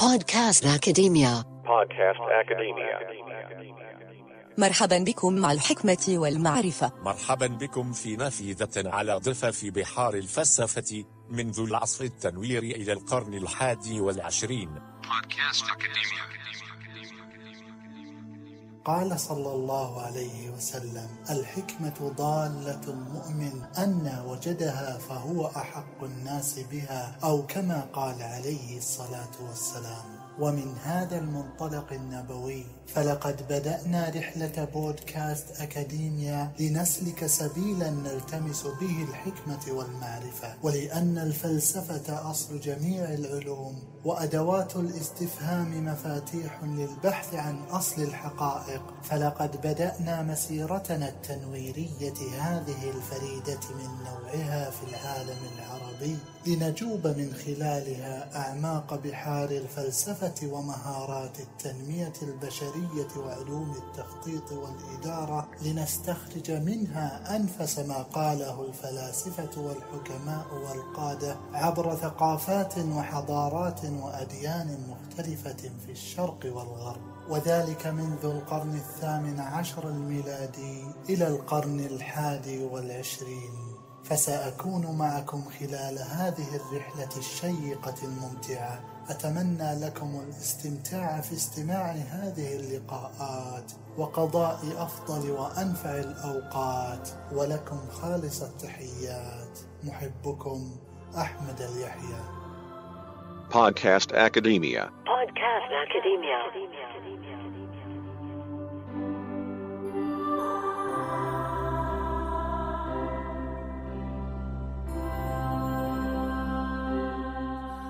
Podcast Academia. Podcast Academia. مرحبا بكم مع الحكمة والمعرفة مرحبا بكم في نافذة على ضفاف بحار الفلسفة منذ العصر التنويري إلى القرن الحادي والعشرين قال صلى الله عليه وسلم الحكمة ضالة المؤمن أن وجدها فهو أحق الناس بها أو كما قال عليه الصلاة والسلام. ومن هذا المنطلق النبوي فلقد بدأنا رحلة بودكاست أكاديميا لنسلك سبيلا نلتمس به الحكمة والمعرفة ولأن الفلسفة أصل جميع العلوم وأدوات الاستفهام مفاتيح للبحث عن أصل الحقائق. فلقد بدأنا مسيرتنا التنويرية هذه الفريدة من نوعها في العالم العربي. لنجوب من خلالها أعماق بحار الفلسفة ومهارات التنمية البشرية وعلوم التخطيط والإدارة لنستخرج منها أنفس ما قاله الفلاسفة والحكماء والقادة عبر ثقافات وحضارات وأديان مختلفة في الشرق والغرب. وذلك منذ القرن الثامن عشر الميلادي إلى القرن الحادي والعشرين. فسأكون معكم خلال هذه الرحلة الشيقة الممتعة. أتمنى لكم الاستمتاع في استماع هذه اللقاءات وقضاء أفضل وأنفع الأوقات ولكم خالص التحيات محبكم أحمد اليحيى Podcast Academia. Podcast Academia.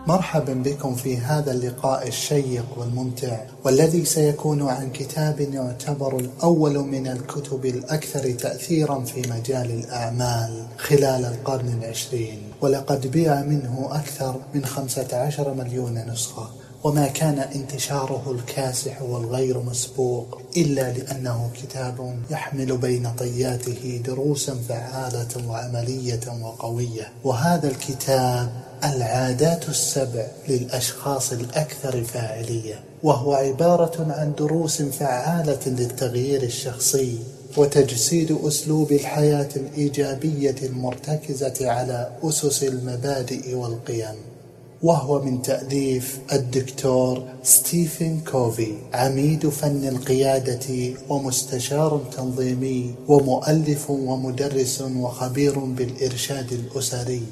مرحبا بكم في هذا اللقاء الشيق والممتع والذي سيكون عن كتاب يعتبر الأول من الكتب الأكثر تأثيرا في مجال الأعمال خلال القرن العشرين. ولقد بيع منه أكثر من خمسة عشر مليون نسخة. وما كان انتشاره الكاسح والغير مسبوق إلا لأنه كتاب يحمل بين طياته دروسا فعالة وعملية وقوية. وهذا الكتاب العادات السبع للأشخاص الأكثر فاعلية وهو عبارة عن دروس فعالة للتغيير الشخصي وتجسيد أسلوب الحياة الإيجابية المرتكزة على أسس المبادئ والقيم. وهو من تأليف الدكتور ستيفن كوفي عميد فن القيادة ومستشار تنظيمي ومؤلف ومدرس وخبير بالإرشاد الأسري.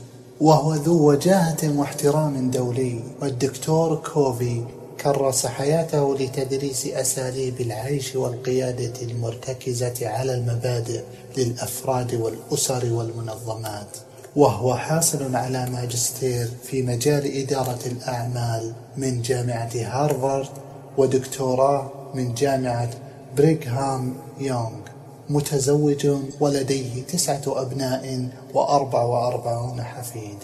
وهو ذو وجاهة واحترام دولي. والدكتور كوفي كرس حياته لتدريس أساليب العيش والقيادة المرتكزة على المبادئ للأفراد والأسر والمنظمات. وهو حاصل على ماجستير في مجال إدارة الأعمال من جامعة هارفارد ودكتوراه من جامعة بريغهام يونغ. متزوج ولديه تسعة أبناء وأربع وأربعون حفيد.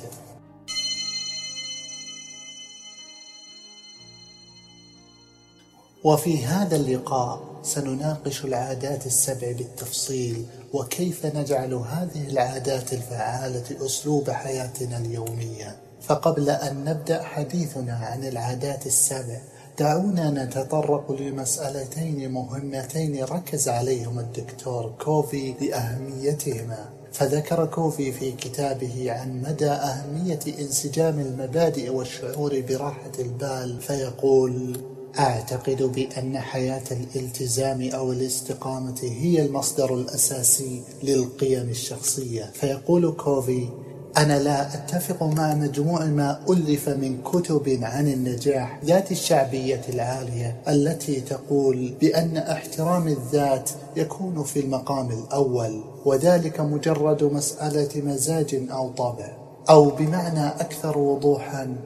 وفي هذا اللقاء سنناقش العادات السبع بالتفصيل وكيف نجعل هذه العادات الفعالة أسلوب حياتنا اليومية؟ فقبل أن نبدأ حديثنا عن العادات السبع دعونا نتطرق لمسألتين مهمتين ركز عليهما الدكتور كوفي لأهميتهما فذكر كوفي في كتابه عن مدى أهمية انسجام المبادئ والشعور براحة البال فيقول أعتقد بأن حياة الالتزام أو الاستقامة هي المصدر الأساسي للقيم الشخصية. فيقول كوفي أنا لا أتفق مع مجموع ما ألف من كتب عن النجاح ذات الشعبية العالية التي تقول بأن احترام الذات يكون في المقام الأول وذلك مجرد مسألة مزاج أو طبع أو بمعنى أكثر وضوحا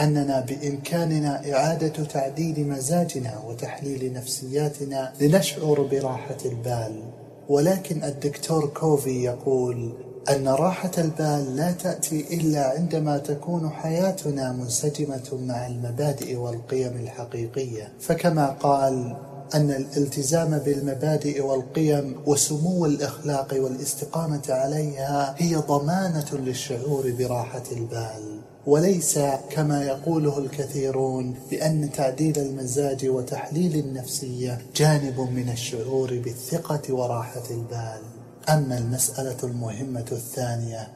أننا بإمكاننا إعادة تعديل مزاجنا وتحليل نفسياتنا لنشعر براحة البال. ولكن الدكتور كوفي يقول أن راحة البال لا تأتي إلا عندما تكون حياتنا منسجمة مع المبادئ والقيم الحقيقية. فكما قال أن الالتزام بالمبادئ والقيم وسمو الإخلاق والاستقامة عليها هي ضمانة للشعور براحة البال. وليس كما يقوله الكثيرون بأن تعديل المزاج وتحليل النفسية جانب من الشعور بالثقة وراحة البال. أما المسألة المهمة الثانية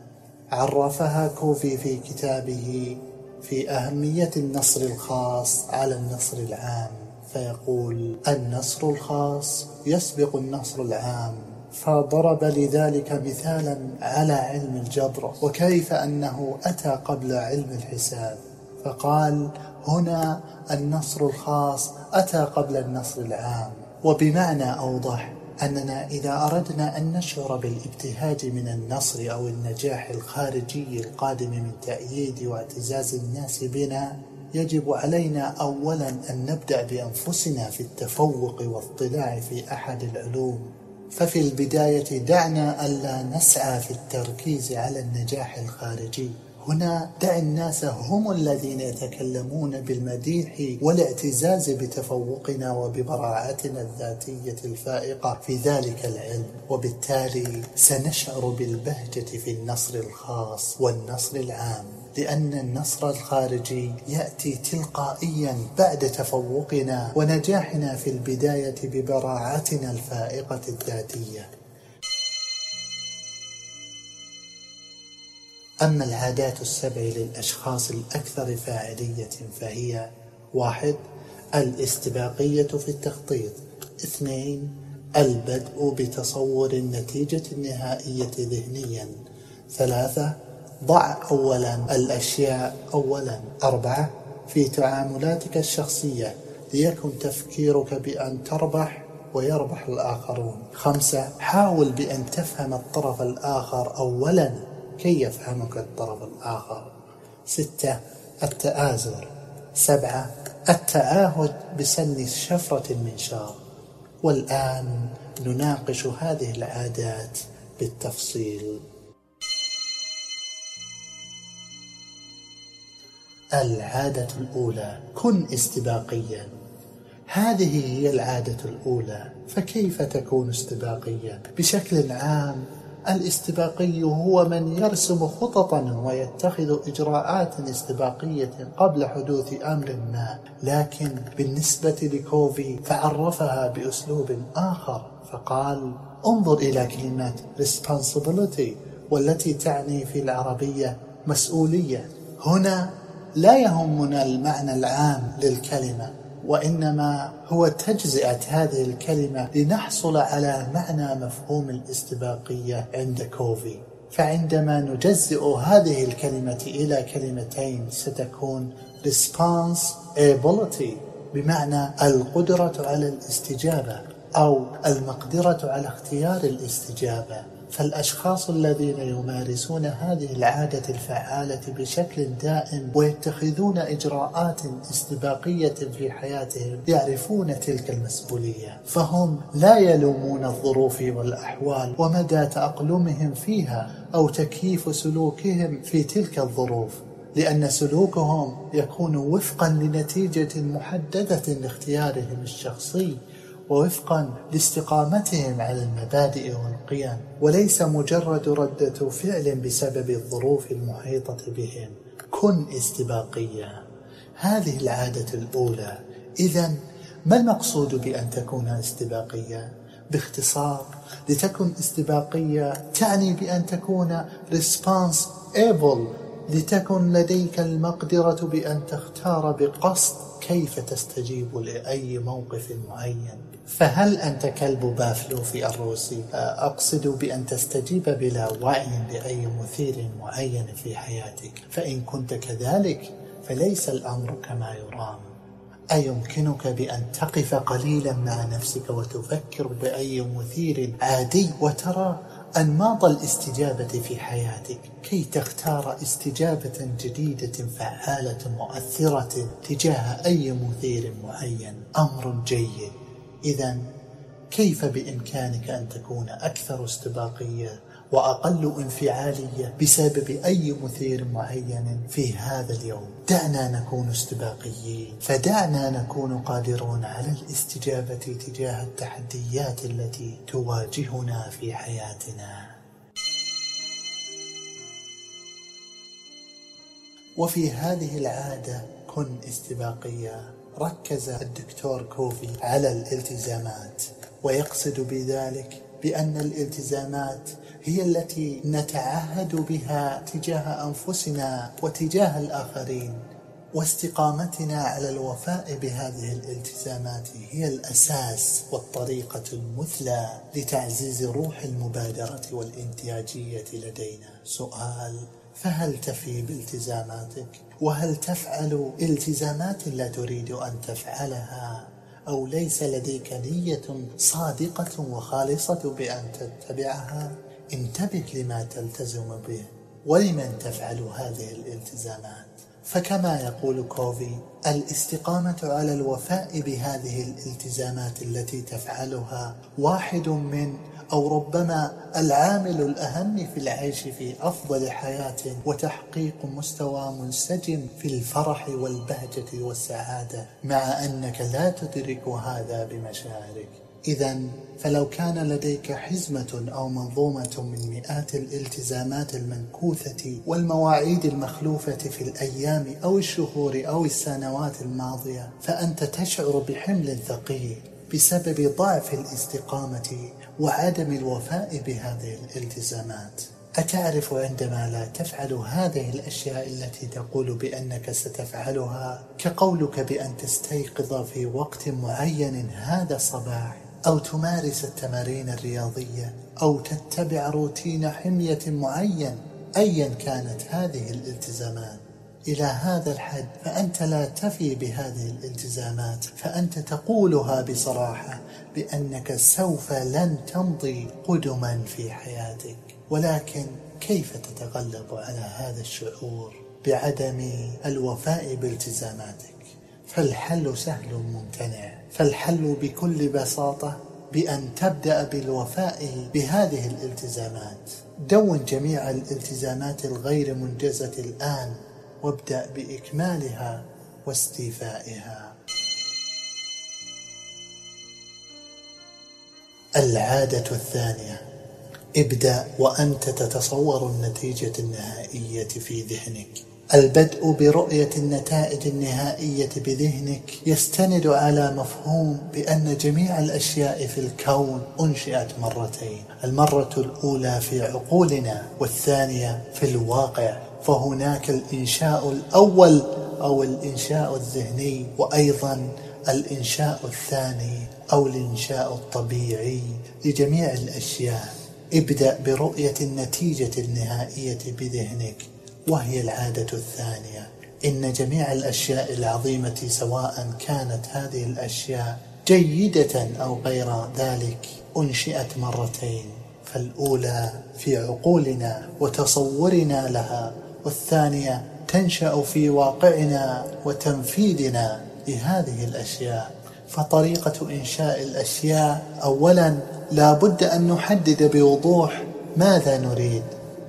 عرفها كوفي في كتابه في أهمية النصر الخاص على النصر العام. فيقول النصر الخاص يسبق النصر العام. فضرب لذلك مثالا على علم الجبر وكيف أنه أتى قبل علم الحساب. فقال هنا النصر الخاص أتى قبل النصر العام. وبمعنى أوضح أننا إذا أردنا أن نشعر بالابتهاج من النصر أو النجاح الخارجي القادم من تأييد واعتزاز الناس بنا يجب علينا أولا أن نبدأ بأنفسنا في التفوق والاطلاع في أحد العلوم. ففي البداية دعنا ألا نسعى في التركيز على النجاح الخارجي. هنا دع الناس هم الذين يتكلمون بالمديح والاعتزاز بتفوقنا وببراعتنا الذاتية الفائقة. في ذلك العلم وبالتالي سنشعر بالبهجة في النصر الخاص والنصر العام لأن النصر الخارجي يأتي تلقائيا بعد تفوقنا ونجاحنا في البداية ببراعتنا الفائقة الذاتية. أما العادات السبع للأشخاص الأكثر فاعلية فهي واحد الاستباقية في التخطيط. اثنين البدء بتصور النتيجة النهائية ذهنيا. ثلاثة ضع أولا الأشياء أولا. أربعة في تعاملاتك الشخصية ليكن تفكيرك بأن تربح ويربح الآخرون. خمسة حاول بأن تفهم الطرف الآخر أولا. كي يفهمك الطرف الآخر. ستة التآزر. سبعة التعاهد بسن شفرة المنشار والآن نناقش هذه العادات بالتفصيل. العادة الأولى كن استباقيا. هذه هي العادة الأولى فكيف تكون استباقيا؟ بشكل عام الاستباقي هو من يرسم خططا ويتخذ إجراءات استباقية قبل حدوث أمر ما لكن بالنسبة لكوفي فعرفها بأسلوب آخر فقال انظر إلى كلمة responsibility والتي تعني في العربية مسؤولية. هنا لا يهمنا المعنى العام للكلمة. وإنما هو تجزئة هذه الكلمة لنحصل على معنى مفهوم الاستباقية عند كوفي. فعندما نجزئ هذه الكلمة إلى كلمتين ستكون responsibility بمعنى القدرة على الاستجابة أو المقدرة على اختيار الاستجابة. فالأشخاص الذين يمارسون هذه العادة الفعالة بشكل دائم ويتخذون إجراءات استباقية في حياتهم يعرفون تلك المسؤولية فهم لا يلومون الظروف والأحوال ومدى تأقلمهم فيها أو تكييف سلوكهم في تلك الظروف لأن سلوكهم يكون وفقا لنتيجة محددة لاختيارهم الشخصي ووفقا لاستقامتهم على المبادئ والقيم وليس مجرد ردة فعل بسبب الظروف المحيطة بهم. كن استباقيا. هذه العادة الأولى. إذا ما المقصود بأن تكون استباقيا؟ باختصار لتكن استباقية تعني بأن تكون responsible لتكن لديك المقدرة بأن تختار بقصد كيف تستجيب لأي موقف معين. فهل أنت كلب بافلوفي الروسي؟ أقصد بأن تستجيب بلا وعي لأي مثير معين في حياتك. فإن كنت كذلك فليس الأمر كما يرام. أيمكنك بأن تقف قليلا مع نفسك وتفكر بأي مثير عادي؟ وترى أنماط الاستجابة في حياتك؟ كي تختار استجابة جديدة فعالة مؤثرة تجاه أي مثير معين. أمر جيد. إذا كيف بإمكانك أن تكون أكثر استباقية؟ وأقل انفعالية بسبب أي مثير معين في هذا اليوم. دعنا نكون استباقيين. فدعنا نكون قادرون على الاستجابة تجاه التحديات التي تواجهنا في حياتنا. وفي هذه العادة كن استباقية. ركز الدكتور كوفي على الالتزامات ويقصد بذلك بأن الالتزامات هي التي نتعهد بها تجاه أنفسنا وتجاه الآخرين واستقامتنا على الوفاء بهذه الالتزامات هي الأساس والطريقة المثلى لتعزيز روح المبادرة والإنتاجية لدينا سؤال فهل تفي بالتزاماتك؟ وهل تفعل التزامات لا تريد أن تفعلها؟ أو ليس لديك نية صادقة وخالصة بأن تتبعها؟ انتبه لما تلتزم به ولمن تفعل هذه الالتزامات. فكما يقول كوفي الاستقامة على الوفاء بهذه الالتزامات التي تفعلها واحد من أو ربما العامل الأهم في العيش في أفضل حياة وتحقيق مستوى منسجم في الفرح والبهجة والسعادة مع أنك لا تدرك هذا بمشاعرك. إذا فلو كان لديك حزمة أو منظومة من مئات الالتزامات المنكوثة والمواعيد المخلوفة في الأيام أو الشهور أو السنوات الماضية فأنت تشعر بحمل ثقيل بسبب ضعف الاستقامة وعدم الوفاء بهذه الالتزامات. أتعرف عندما لا تفعل هذه الأشياء التي تقول بأنك ستفعلها كقولك بأن تستيقظ في وقت معين هذا الصباح. أو تمارس التمارين الرياضية أو تتبع روتين حمية معين أيا كانت هذه الالتزامات. إلى هذا الحد فأنت لا تفي بهذه الالتزامات فأنت تقولها بصراحة بأنك سوف لن تمضي قدما في حياتك. ولكن كيف تتغلب على هذا الشعور بعدم الوفاء بالتزاماتك؟ فالحل سهل ممتنع فالحل بكل بساطة بأن تبدأ بالوفاء بهذه الالتزامات. دون جميع الالتزامات الغير منجزة الآن وابدأ بإكمالها واستيفائها. العادة الثانية ابدأ وأنت تتصور النتيجة النهائية في ذهنك. البدء برؤية النتائج النهائية بذهنك يستند على مفهوم بأن جميع الأشياء في الكون أنشئت مرتين المرة الأولى في عقولنا والثانية في الواقع فهناك الإنشاء الأول أو الإنشاء الذهني وأيضا الإنشاء الثاني أو الإنشاء الطبيعي لجميع الأشياء. ابدأ برؤية النتيجة النهائية بذهنك. وهي العادة الثانية. إن جميع الأشياء العظيمة سواء كانت هذه الأشياء جيدة أو غير ذلك أنشئت مرتين فالأولى في عقولنا وتصورنا لها والثانية تنشأ في واقعنا وتنفيذنا لهذه الأشياء. فطريقة إنشاء الأشياء أولا لا بد أن نحدد بوضوح ماذا نريد.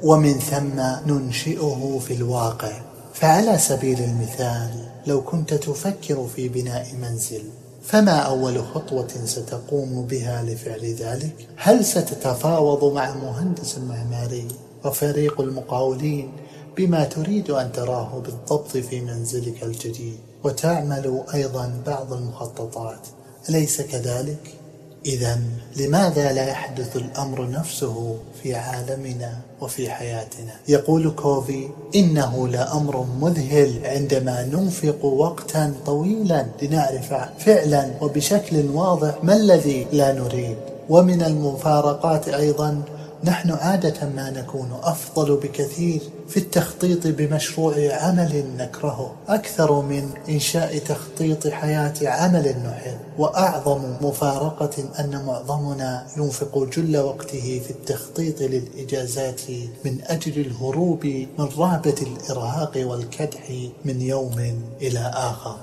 ومن ثم ننشئه في الواقع فعلى سبيل المثال لو كنت تفكر في بناء منزل فما أول خطوة ستقوم بها لفعل ذلك؟ هل ستتفاوض مع مهندس معماري وفريق المقاولين بما تريد أن تراه بالضبط في منزلك الجديد وتعمل أيضا بعض المخططات أليس كذلك؟ إذا لماذا لا يحدث الأمر نفسه في عالمنا وفي حياتنا؟ يقول كوفي إنه لأمر مذهل عندما ننفق وقتا طويلا لنعرف فعلا وبشكل واضح ما الذي لا نريد. ومن المفارقات أيضا نحن عادة ما نكون أفضل بكثير في التخطيط بمشروع عمل نكرهه أكثر من إنشاء تخطيط حياة عمل نحب وأعظم مفارقة أن معظمنا ينفق جل وقته في التخطيط للإجازات من أجل الهروب من رهبة الإرهاق والكدح من يوم إلى آخر.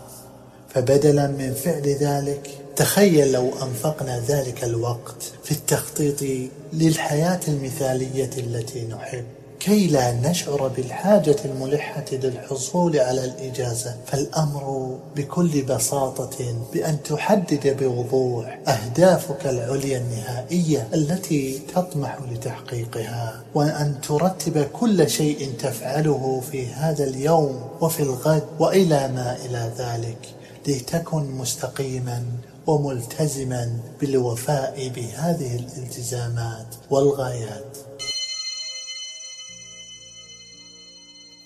فبدلا من فعل ذلك تخيل لو أنفقنا ذلك الوقت في التخطيط للحياة المثالية التي نحب. كي لا نشعر بالحاجة الملحة للحصول على الإجازة فالأمر بكل بساطة بأن تحدد بوضوح أهدافك العليا النهائية التي تطمح لتحقيقها وأن ترتب كل شيء تفعله في هذا اليوم وفي الغد وإلى ما إلى ذلك لتكن مستقيما وملتزما بالوفاء بهذه الالتزامات والغايات.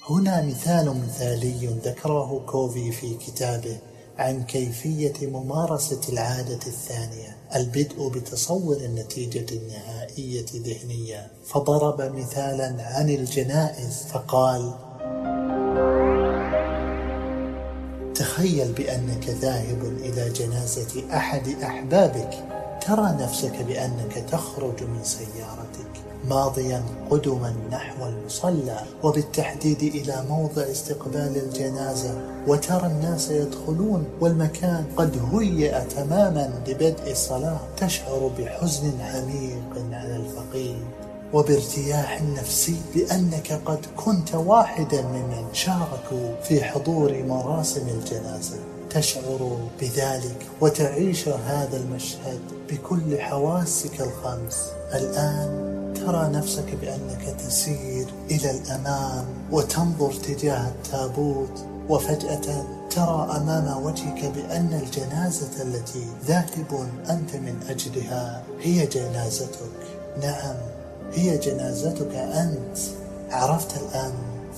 هنا مثال مثالي ذكره كوفي في كتابه عن كيفية ممارسة العادة الثانية البدء بتصور النتيجة النهائية ذهنيا فضرب مثالا عن الجنائز فقال تخيل بأنك ذاهب إلى جنازة أحد أحبابك. ترى نفسك بأنك تخرج من سيارتك ماضيا قدما نحو المصلى وبالتحديد إلى موضع استقبال الجنازة. وترى الناس يدخلون والمكان قد هيئ تماما لبدء الصلاة. تشعر بحزن عميق على الفقيد وبارتياح نفسي لأنك قد كنت واحدا ممن شاركوا في حضور مراسم الجنازة. تشعر بذلك وتعيش هذا المشهد بكل حواسك الخمس. الآن ترى نفسك بأنك تسير إلى الأمام وتنظر تجاه التابوت وفجأة ترى أمام وجهك بأن الجنازة التي ذاهب أنت من أجلها هي جنازتك. نعم. هي جنازتك أنت. عرفت الآن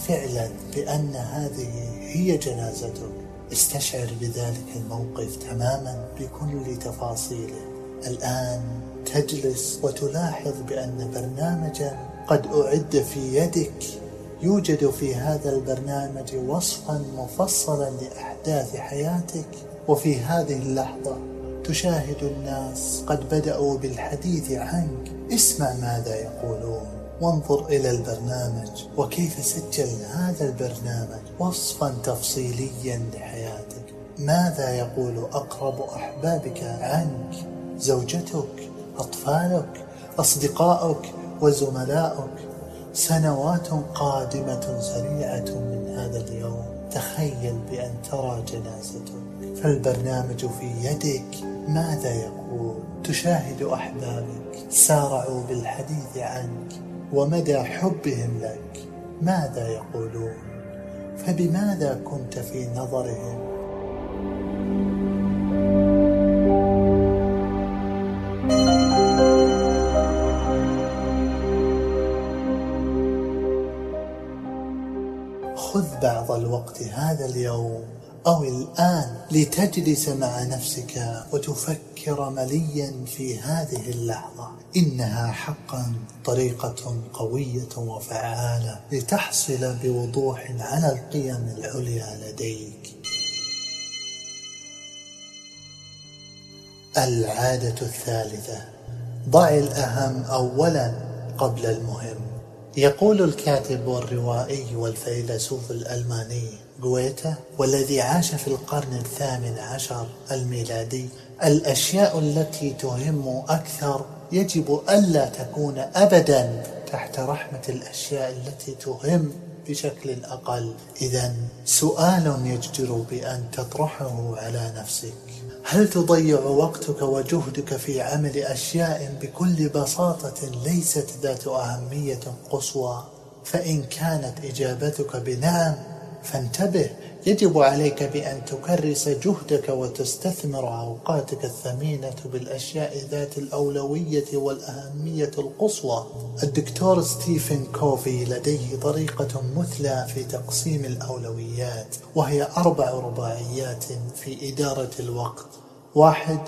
فعلا بأن هذه هي جنازتك. استشعر بذلك الموقف تماما بكل تفاصيله. الآن تجلس وتلاحظ بأن برنامجا قد أعد في يدك. يوجد في هذا البرنامج وصفا مفصلا لأحداث حياتك. وفي هذه اللحظة تشاهد الناس قد بدأوا بالحديث عنك. اسمع ماذا يقولون. وانظر إلى البرنامج. وكيف سجل هذا البرنامج وصفا تفصيليا لحياتك. ماذا يقول أقرب أحبابك عنك؟ زوجتك أطفالك أصدقائك وزملائك. سنوات قادمة سريعة من هذا اليوم. تخيل بأن ترى جنازتك. فالبرنامج في يدك. ماذا يقول؟ تشاهد أحبابك سارعوا بالحديث عنك ومدى حبهم لك. ماذا يقولون؟ فبماذا كنت في نظرهم؟ خذ بعض الوقت هذا اليوم أو الآن لتجلس مع نفسك وتفكر مليا في هذه اللحظة. إنها حقا طريقة قوية وفعالة لتحصل بوضوح على القيم العليا لديك. العادة الثالثة ضع الأهم أولا قبل المهم. يقول الكاتب والروائي والفيلسوف الألماني جويتا والذي عاش في القرن الثامن عشر الميلادي. الأشياء التي تهم أكثر يجب ألا تكون أبدا تحت رحمة الأشياء التي تهم بشكل أقل إذا سؤال يجدر بأن تطرحه على نفسك. هل تضيع وقتك وجهدك في عمل أشياء بكل بساطة ليست ذات أهمية قصوى؟ فإن كانت إجابتك بنعم فانتبه يجب عليك بأن تكرس جهدك وتستثمر أوقاتك الثمينة بالأشياء ذات الأولوية والأهمية القصوى. الدكتور ستيفن كوفي لديه طريقة مثلى في تقسيم الأولويات وهي أربع رباعيات في إدارة الوقت. واحد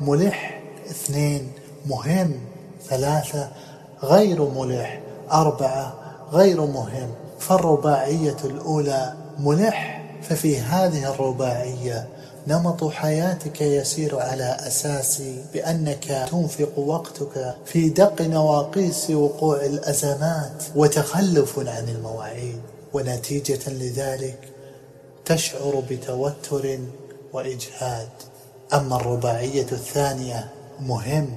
ملح. اثنين مهم. ثلاثة غير ملح. أربعة غير مهم. فالرباعية الأولى ملح ففي هذه الرباعية نمط حياتك يسير على أساس بأنك تنفق وقتك في دق نواقيس وقوع الأزمات وتخلف عن المواعيد. ونتيجة لذلك تشعر بتوتر وإجهاد. أما الرباعية الثانية مهم.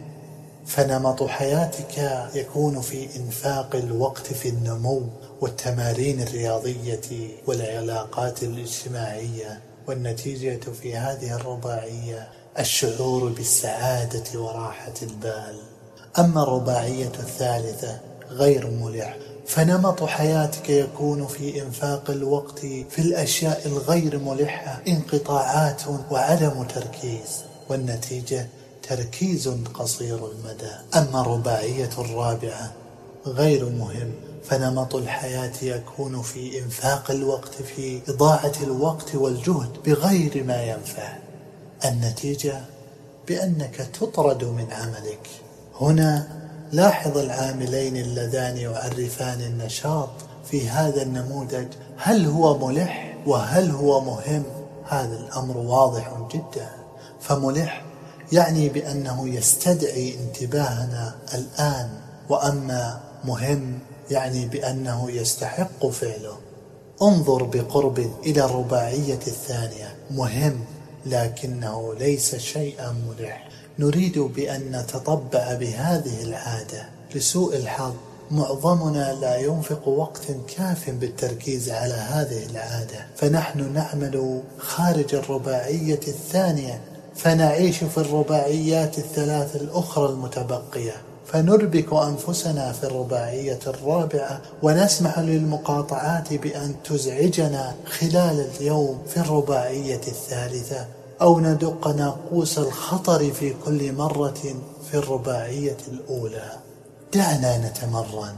فنمط حياتك يكون في إنفاق الوقت في النمو. والتمارين الرياضية والعلاقات الاجتماعية والنتيجة في هذه الرباعية الشعور بالسعادة وراحة البال. أما الرباعية الثالثة غير ملح فنمط حياتك يكون في إنفاق الوقت في الأشياء الغير ملحة انقطاعات وعدم تركيز والنتيجة تركيز قصير المدى. أما الرباعية الرابعة غير مهم فنمط الحياة يكون في إنفاق الوقت في إضاعة الوقت والجهد بغير ما ينفع. النتيجة بأنك تطرد من عملك. هنا لاحظ العاملين اللذان يعرفان النشاط في هذا النموذج. هل هو ملح وهل هو مهم؟ هذا الأمر واضح جدا. فملح يعني بأنه يستدعي انتباهنا الآن. وأما مهم يعني بأنه يستحق فعله. انظر بقرب إلى الرباعية الثانية. مهم لكنه ليس شيئا ملح. نريد بأن نتطبع بهذه العادة. لسوء الحظ معظمنا لا ينفق وقت كاف بالتركيز على هذه العادة. فنحن نعمل خارج الرباعية الثانية. فنعيش في الرباعيات الثلاث الأخرى المتبقية. فنربك أنفسنا في الرباعية الرابعة ونسمح للمقاطعات بأن تزعجنا خلال اليوم في الرباعية الثالثة أو ندق ناقوس الخطر في كل مرة في الرباعية الأولى. دعنا نتمرن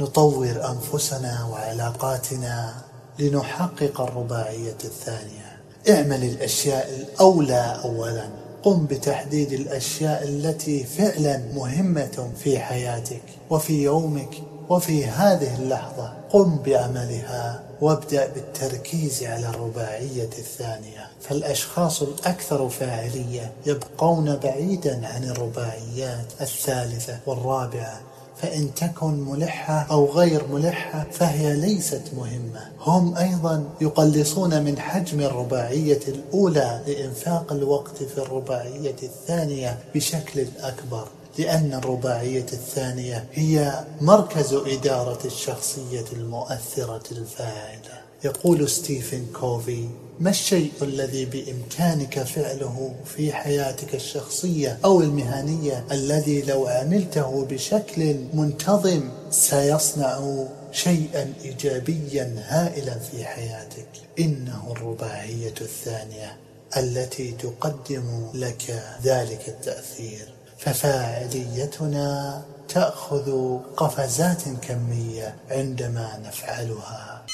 نطور أنفسنا وعلاقاتنا لنحقق الرباعية الثانية. اعمل الأشياء الأولى أولا. قم بتحديد الأشياء التي فعلا مهمة في حياتك وفي يومك وفي هذه اللحظة. قم بعملها وابدأ بالتركيز على الرباعية الثانية. فالأشخاص الأكثر فاعلية يبقون بعيدا عن الرباعيات الثالثة والرابعة. فإن تكن ملحة أو غير ملحة فهي ليست مهمة. هم أيضا يقلصون من حجم الرباعية الأولى لإنفاق الوقت في الرباعية الثانية بشكل أكبر لأن الرباعية الثانية هي مركز إدارة الشخصية المؤثرة الفاعلة. يقول ستيفن كوفي ما الشيء الذي بإمكانك فعله في حياتك الشخصية أو المهنية الذي لو عملته بشكل منتظم سيصنع شيئا إيجابيا هائلا في حياتك؟ إنه الرباعية الثانية التي تقدم لك ذلك التأثير. ففاعليتنا تأخذ قفزات كمية عندما نفعلها.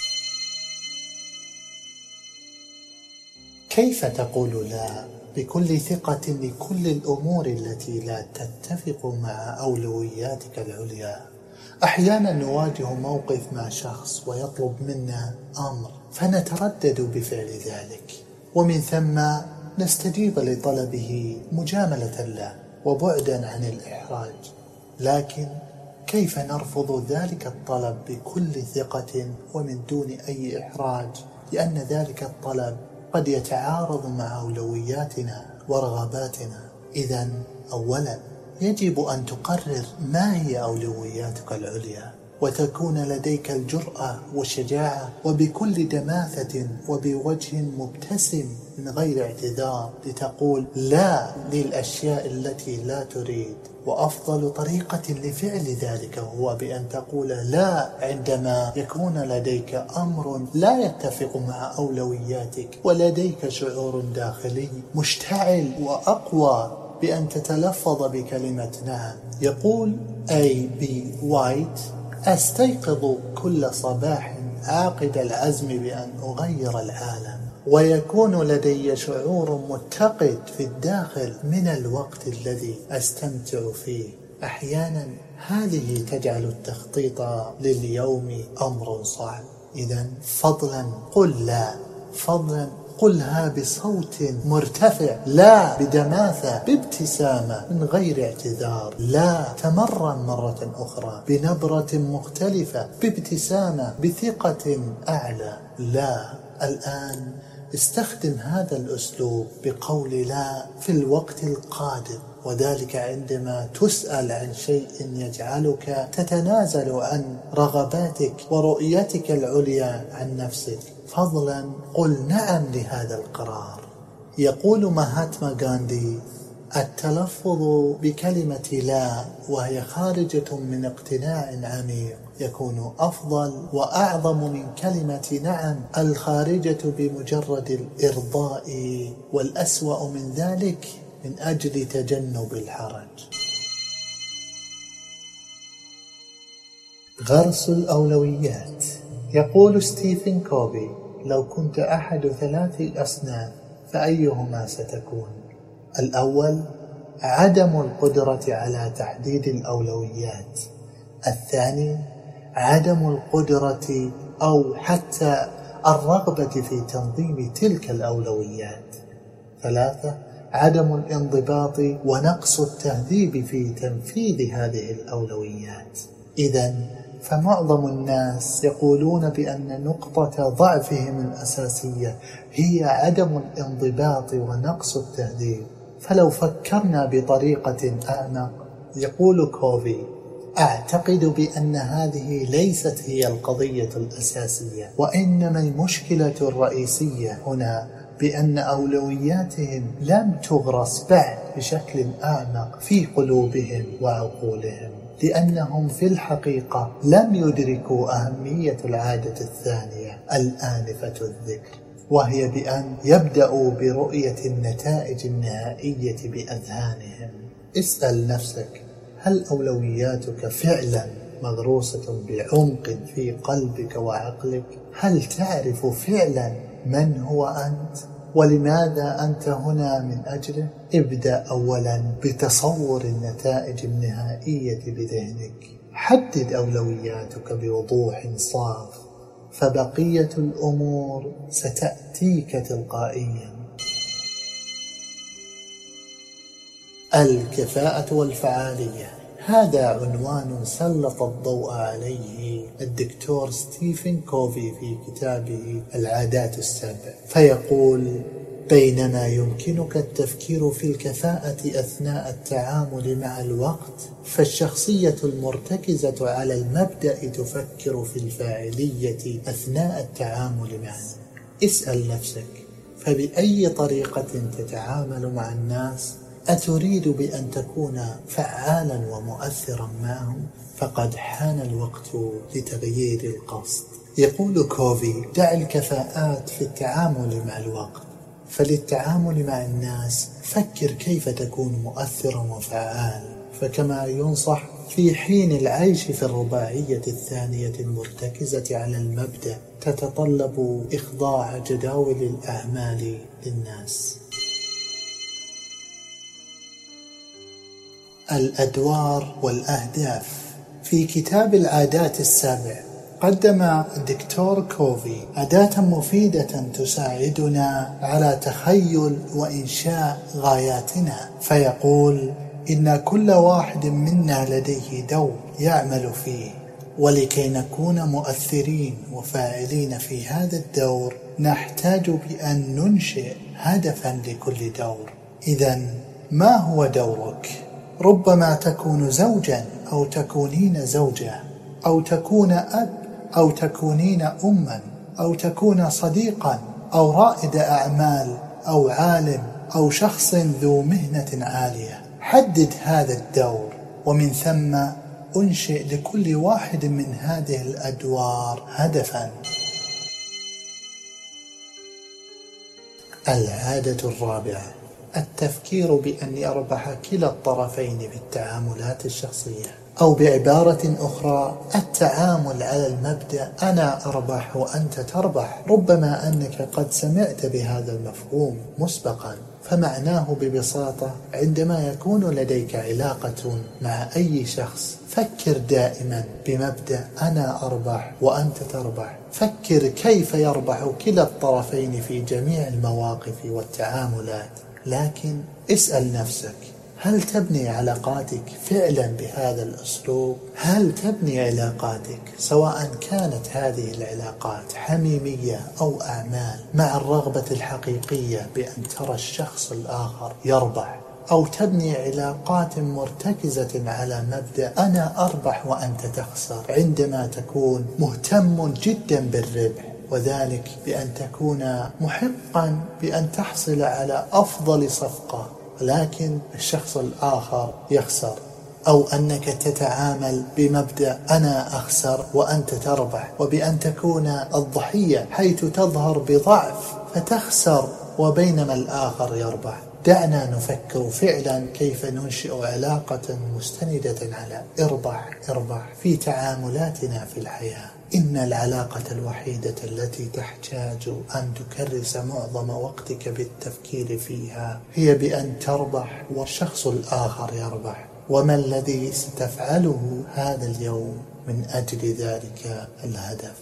كيف تقول لا بكل ثقة لكل الأمور التي لا تتفق مع أولوياتك العليا؟ أحيانا نواجه موقف مع شخص ويطلب منا أمر فنتردد بفعل ذلك ومن ثم نستجيب لطلبه مجاملة له وبعدا عن الإحراج. لكن كيف نرفض ذلك الطلب بكل ثقة ومن دون أي إحراج؟ لأن ذلك الطلب قد يتعارض مع أولوياتنا ورغباتنا. إذا أولا يجب أن تقرر ما هي أولوياتك العليا. وتكون لديك الجرأة والشجاعة وبكل دماثة وبوجه مبتسم من غير اعتذار لتقول لا للأشياء التي لا تريد. وأفضل طريقة لفعل ذلك هو بأن تقول لا عندما يكون لديك أمر لا يتفق مع أولوياتك ولديك شعور داخلي مشتعل وأقوى بأن تتلفظ بكلمة نعم يقول أي بي وايت أستيقظ كل صباح عاقد العزم بأن أغير العالم ويكون لدي شعور متقد في الداخل من الوقت الذي أستمتع فيه. أحيانا هذه تجعل التخطيط لليوم أمر صعب. إذا فضلا قل لا. فضلا قلها بصوت مرتفع لا بدماثة بابتسامة من غير اعتذار. لا تمرن مرة أخرى بنبرة مختلفة بابتسامة بثقة أعلى. لا الآن استخدم هذا الأسلوب بقول لا في الوقت القادم. وذلك عندما تسأل عن شيء يجعلك تتنازل عن رغباتك ورؤيتك العليا عن نفسك. فضلا قل نعم لهذا القرار. يقول مهاتما غاندي التلفظ بكلمة لا وهي خارجة من اقتناع عميق يكون أفضل وأعظم من كلمة نعم الخارجة بمجرد الإرضاء والأسوأ من ذلك من أجل تجنب الحرج. غرس الأولويات. يقول ستيفن كوبي لو كنت أحد ثلاث أصناف فأيهما ستكون؟ الأول عدم القدرة على تحديد الأولويات. الثاني عدم القدرة أو حتى الرغبة في تنظيم تلك الأولويات. ثلاثة عدم الانضباط ونقص التهذيب في تنفيذ هذه الأولويات. إذا فمعظم الناس يقولون بأن نقطة ضعفهم الأساسية هي عدم الانضباط ونقص التهذيب فلو فكرنا بطريقة أعمق يقول كوفي أعتقد بأن هذه ليست هي القضية الأساسية وإنما المشكلة الرئيسية هنا بأن أولوياتهم لم تغرس بعد بشكل أعمق في قلوبهم وعقولهم. لأنهم في الحقيقة لم يدركوا أهمية العادة الثانية الآنفة الذكر وهي بأن يبدأوا برؤية النتائج النهائية بأذهانهم اسأل نفسك هل أولوياتك فعلا مغروسة بعمق في قلبك وعقلك؟ هل تعرف فعلا من هو أنت؟ ولماذا أنت هنا من أجله؟ ابدأ أولا بتصور النتائج النهائية بذهنك. حدد أولوياتك بوضوح صاف فبقية الأمور ستأتيك تلقائيا. الكفاءة والفعالية. هذا عنوان سلط الضوء عليه الدكتور ستيفن كوفي في كتابه العادات السبع. فيقول بينما يمكنك التفكير في الكفاءة أثناء التعامل مع الوقت فالشخصية المرتكزة على المبدأ تفكر في الفاعلية أثناء التعامل معه اسأل نفسك فبأي طريقة تتعامل مع الناس؟ أتريد بأن تكون فعالا ومؤثرا معهم؟ فقد حان الوقت لتغيير القصد. يقول كوفي دع الكفاءات في التعامل مع الوقت. فللتعامل مع الناس فكر كيف تكون مؤثرا وفعال فكما ينصح في حين العيش في الرباعية الثانية المرتكزة على المبدأ تتطلب إخضاع جداول الأعمال للناس. الأدوار والأهداف في كتاب العادات السابع قدم الدكتور كوفي أداة مفيدة تساعدنا على تخيل وإنشاء غاياتنا فيقول إن كل واحد منا لديه دور يعمل فيه ولكي نكون مؤثرين وفاعلين في هذا الدور نحتاج بأن ننشئ هدفا لكل دور إذا ما هو دورك؟ ربما تكون زوجا أو تكونين زوجة أو تكون أب أو تكونين أما أو تكون صديقا أو رائد أعمال أو عالم أو شخص ذو مهنة عالية. حدد هذا الدور ومن ثم أنشئ لكل واحد من هذه الأدوار هدفا. العادة الرابعة. التفكير بأن يربح كلا الطرفين في التعاملات الشخصية أو بعبارة أخرى التعامل على المبدأ أنا أربح وأنت تربح ربما أنك قد سمعت بهذا المفهوم مسبقا فمعناه ببساطة عندما يكون لديك علاقة مع أي شخص فكر دائما بمبدأ أنا أربح وأنت تربح فكر كيف يربح كلا الطرفين في جميع المواقف والتعاملات. لكن اسأل نفسك هل تبني علاقاتك فعلا بهذا الأسلوب؟ هل تبني علاقاتك سواء كانت هذه العلاقات حميمية أو أعمال مع الرغبة الحقيقية بأن ترى الشخص الآخر يربح أو تبني علاقات مرتكزة على مبدأ أنا أربح وأنت تخسر عندما تكون مهتم جدا بالربح وذلك بأن تكون محقا بأن تحصل على أفضل صفقة لكن الشخص الآخر يخسر. أو أنك تتعامل بمبدأ أنا أخسر وأنت تربح وبأن تكون الضحية حيث تظهر بضعف فتخسر وبينما الآخر يربح. دعنا نفكر فعلا كيف ننشئ علاقة مستندة على إربح إربح في تعاملاتنا في الحياة. إن العلاقة الوحيدة التي تحتاج أن تكرس معظم وقتك بالتفكير فيها هي بأن تربح والشخص الآخر يربح. وما الذي ستفعله هذا اليوم من أجل ذلك الهدف؟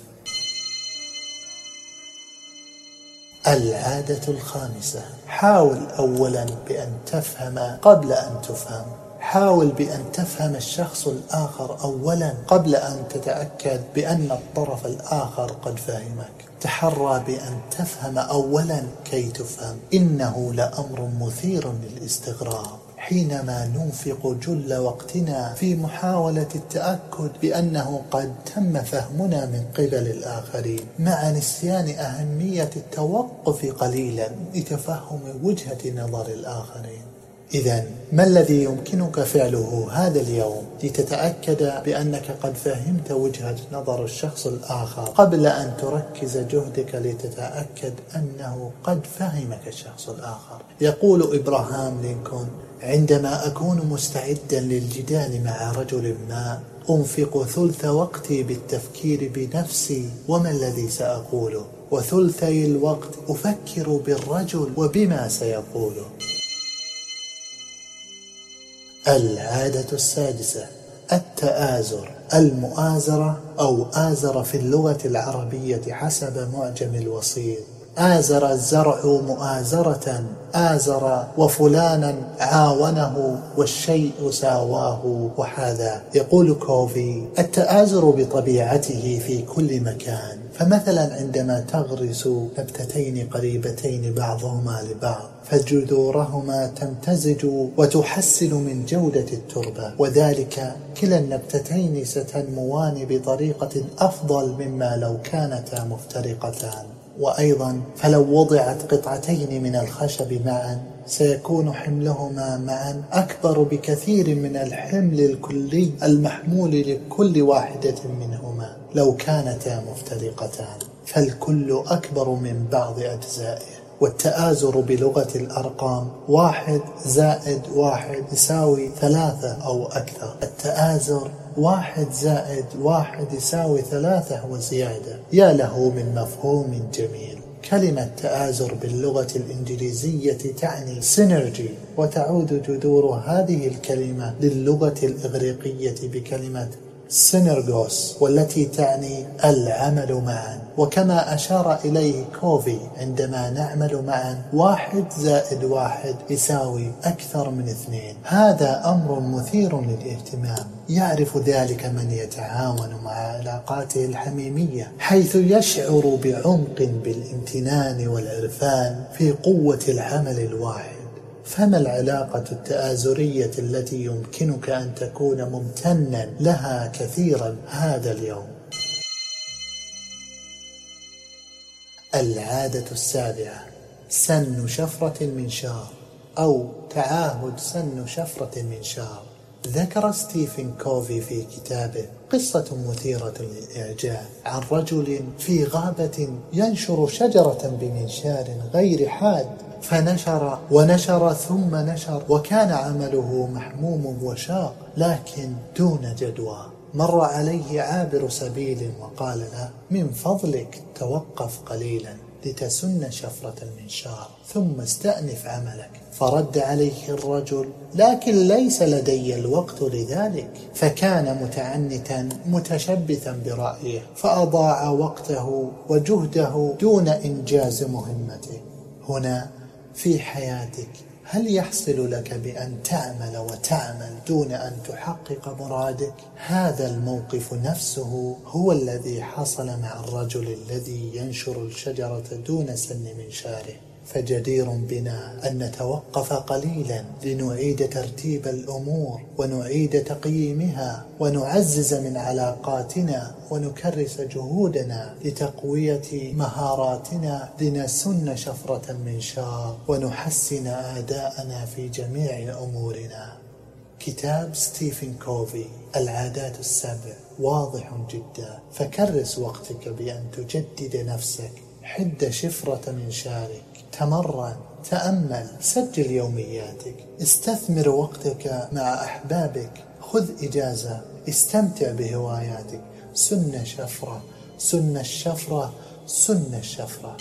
العادة الخامسة. حاول أولا بأن تفهم قبل أن تفهم. حاول بأن تفهم الشخص الآخر أولا قبل أن تتأكد بأن الطرف الآخر قد فهمك. تحرى بأن تفهم أولا كي تفهم. إنه لأمر مثير للاستغراب. حينما ننفق جل وقتنا في محاولة التأكد بأنه قد تم فهمنا من قبل الآخرين مع نسيان أهمية التوقف قليلا لتفهم وجهة نظر الآخرين. إذا ما الذي يمكنك فعله هذا اليوم لتتأكد بأنك قد فهمت وجهة نظر الشخص الآخر قبل أن تركز جهدك لتتأكد أنه قد فهمك الشخص الآخر؟ يقول إبراهام لينكولن عندما أكون مستعدا للجدال مع رجل ما أنفق ثلث وقتي بالتفكير بنفسي وما الذي سأقوله؟ وثلثي الوقت أفكر بالرجل وبما سيقوله. العادة السادسة التآزر. المؤازرة أو آزر في اللغة العربية حسب معجم الوسيط آزر الزرع مؤازرة آزر وفلانا عاونه والشيء ساواه وحاذا. يقول كوفي التآزر بطبيعته في كل مكان. فمثلا عندما تغرس نبتتين قريبتين بعضهما لبعض فجذورهما تمتزج وتحسن من جودة التربة. وذلك كلا النبتتين ستنموان بطريقة أفضل مما لو كانتا مفترقتان. وأيضا فلو وضعت قطعتين من الخشب معا سيكون حملهما معا أكبر بكثير من الحمل الكلي المحمول لكل واحدة منهما لو كانتا مفترقتان. فالكل أكبر من بعض أجزائه. والتآزر بلغة الأرقام واحد زائد واحد يساوي ثلاثة أو أكثر. التآزر واحد زائد واحد يساوي ثلاثة وزيادة. يا له من مفهوم جميل. كلمة تآزر باللغة الإنجليزية تعني synergy وتعود جذور هذه الكلمة للغة الإغريقية بكلمة συνεργός والتي تعني العمل معا. وكما أشار إليه كوفي عندما نعمل معا واحد زائد واحد يساوي أكثر من اثنين. هذا أمر مثير للاهتمام. يعرف ذلك من يتعاون مع علاقاته الحميمية حيث يشعر بعمق بالامتنان والعرفان في قوة العمل الواحد. فما العلاقة التآزرية التي يمكنك أن تكون ممتنا لها كثيرا هذا اليوم؟ العادة السابعة سن شفرة المنشار أو تعاهد سن شفرة المنشار. ذكر ستيفن كوفي في كتابه قصة مثيرة للإعجاب عن رجل في غابة ينشر شجرة بمنشار غير حاد. فنشر ونشر ثم نشر وكان عمله محموم وشاق لكن دون جدوى. مر عليه عابر سبيل وقال له من فضلك توقف قليلا لتسن شفرة المنشار ثم استأنف عملك. فرد عليه الرجل لكن ليس لدي الوقت لذلك. فكان متعنتا متشبثا برأيه فأضاع وقته وجهده دون إنجاز مهمته. هنا في حياتك هل يحصل لك بأن تعمل وتعمل دون أن تحقق مرادك؟ هذا الموقف نفسه هو الذي حصل مع الرجل الذي ينشر الشجرة دون سن منشاره فجدير بنا أن نتوقف قليلا لنعيد ترتيب الأمور ونعيد تقييمها ونعزز من علاقاتنا ونكرس جهودنا لتقوية مهاراتنا لنسن شفرة من شار ونحسن أداءنا في جميع أمورنا. كتاب ستيفن كوفي العادات السبع واضح جدا. فكرس وقتك بأن تجدد نفسك. حد شفرة من شارك. تمرن تأمل سجل يومياتك. استثمر وقتك مع أحبابك. خذ إجازة. استمتع بهواياتك. سن شفرة. سن الشفرة. سن الشفرة.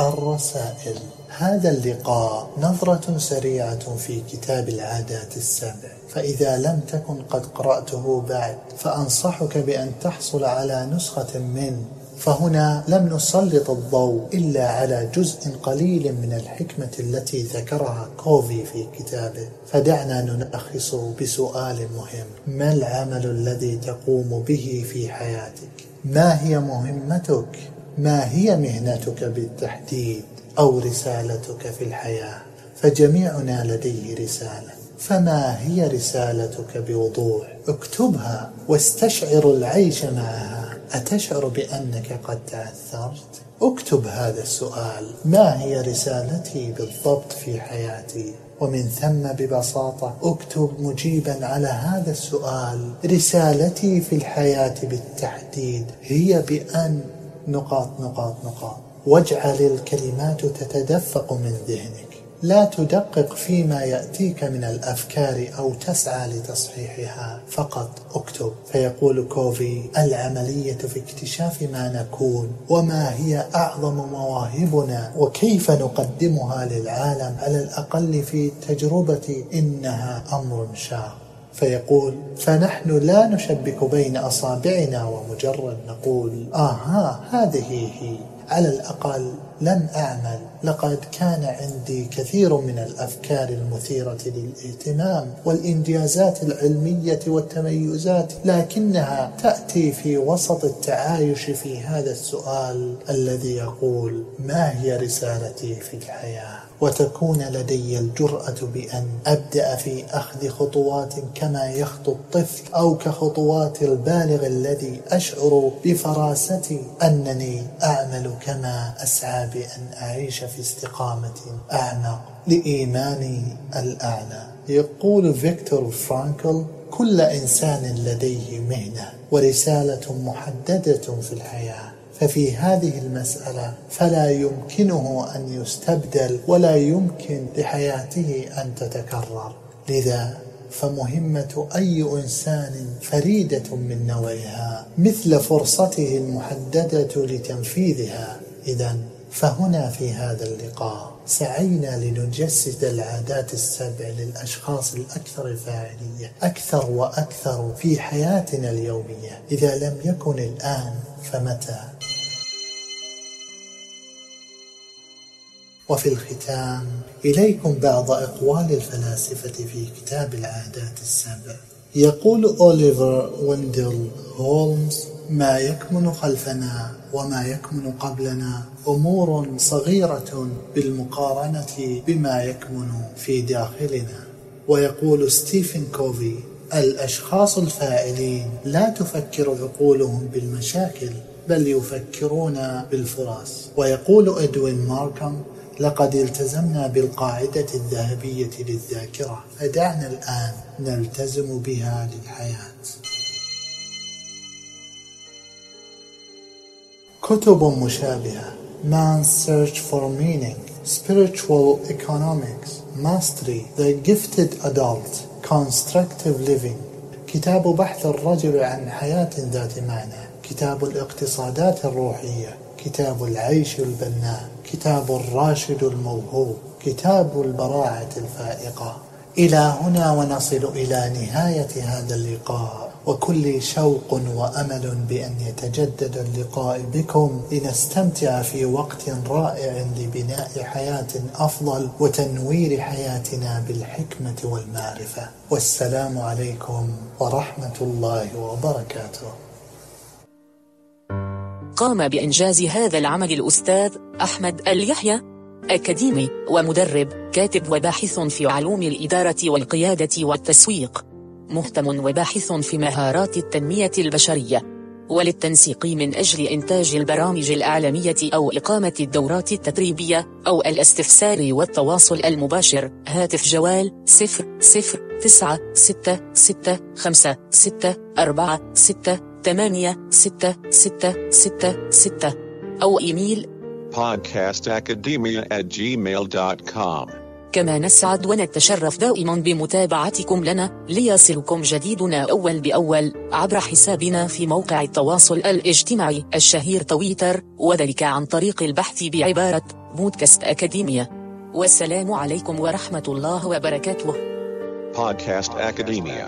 الرسائل. هذا اللقاء نظرة سريعة في كتاب العادات السبع. فإذا لم تكن قد قرأته بعد فأنصحك بأن تحصل على نسخة منه فهنا لم نسلط الضوء إلا على جزء قليل من الحكمة التي ذكرها كوفي في كتابه. فدعنا نلخص بسؤال مهم. ما العمل الذي تقوم به في حياتك؟ ما هي مهمتك؟ ما هي مهنتك بالتحديد أو رسالتك في الحياة؟ فجميعنا لديه رسالة. فما هي رسالتك بوضوح؟ اكتبها واستشعر العيش معها. أتشعر بأنك قد تعثرت؟ اكتب هذا السؤال. ما هي رسالتي بالضبط في حياتي؟ ومن ثم ببساطة اكتب مجيبا على هذا السؤال. رسالتي في الحياة بالتحديد هي بأن نقاط نقاط نقاط. واجعل الكلمات تتدفق من ذهنك. لا تدقق فيما يأتيك من الأفكار أو تسعى لتصحيحها. فقط اكتب. فيقول كوفي العملية في اكتشاف ما نكون وما هي أعظم مواهبنا وكيف نقدمها للعالم على الأقل في التجربة إنها أمر شاق. فيقول فنحن لا نشبك بين أصابعنا ومجرد نقول آها هذه هي. على الأقل لم أعمل لقد كان عندي كثير من الأفكار المثيرة للاهتمام والإنجازات العلمية والتميزات لكنها تأتي في وسط التعايش في هذا السؤال الذي يقول ما هي رسالتي في الحياة؟ وتكون لدي الجرأة بأن أبدأ في أخذ خطوات كما يخطو الطفل أو كخطوات البالغ الذي أشعر بفراستي. أنني أعمل كما أسعى بأن أعيش في استقامة أعمق لإيماني الأعلى. يقول فيكتور فرانكل كل إنسان لديه مهنة ورسالة محددة في الحياة ففي هذه المسألة فلا يمكنه أن يستبدل ولا يمكن لحياته أن تتكرر. لذا فمهمة أي إنسان فريدة من نوعها مثل فرصته المحددة لتنفيذها. إذا فهنا في هذا اللقاء سعينا لنجسد العادات السبع للأشخاص الأكثر فاعلية أكثر وأكثر في حياتنا اليومية. إذا لم يكن الآن فمتى؟ وفي الختام إليكم بعض أقوال الفلاسفة في كتاب العادات السبع. يقول أوليفر ويندل هولمز ما يكمن خلفنا وما يكمن قبلنا أمور صغيرة بالمقارنة بما يكمن في داخلنا. ويقول ستيفن كوفي الأشخاص الفاعلين لا تفكر عقولهم بالمشاكل بل يفكرون بالفرص. ويقول إدوين ماركم لقد التزمنا بالقاعدة الذهبية للذاكرة فدعنا الآن نلتزم بها للحياة. كتب مشابهة Man's Search for Meaning Spiritual Economics Mastery The Gifted Adult Constructive Living. كتاب بحث الرجل عن حياة ذات معنى. كتاب الاقتصادات الروحية. كتاب العيش البناء. كتاب الراشد الموهوب كتاب البراعة الفائقة. إلى هنا ونصل إلى نهاية هذا اللقاء. وكل شوق وأمل بأن يتجدد اللقاء بكم. لنستمتع في وقت رائع لبناء حياة أفضل وتنوير حياتنا بالحكمة والمعرفة. والسلام عليكم ورحمة الله وبركاته. قام بإنجاز هذا العمل الأستاذ أحمد اليحيى أكاديمي ومدرب كاتب وباحث في علوم الإدارة والقيادة والتسويق مهتم وباحث في مهارات التنمية البشرية وللتنسيق من أجل إنتاج البرامج الإعلامية أو إقامة الدورات التدريبية أو الاستفسار والتواصل المباشر. هاتف جوال 0 0 9 6 6 5 6 4 6 8 6 6 6 6 أو إيميل podcastacademia at gmail.com. كما نسعد ونتشرف دائما بمتابعتكم لنا ليصلكم جديدنا أول بأول عبر حسابنا في موقع التواصل الاجتماعي الشهير تويتر وذلك عن طريق البحث بعبارة بودكاست أكاديمية والسلام عليكم ورحمة الله وبركاته Podcast Academia.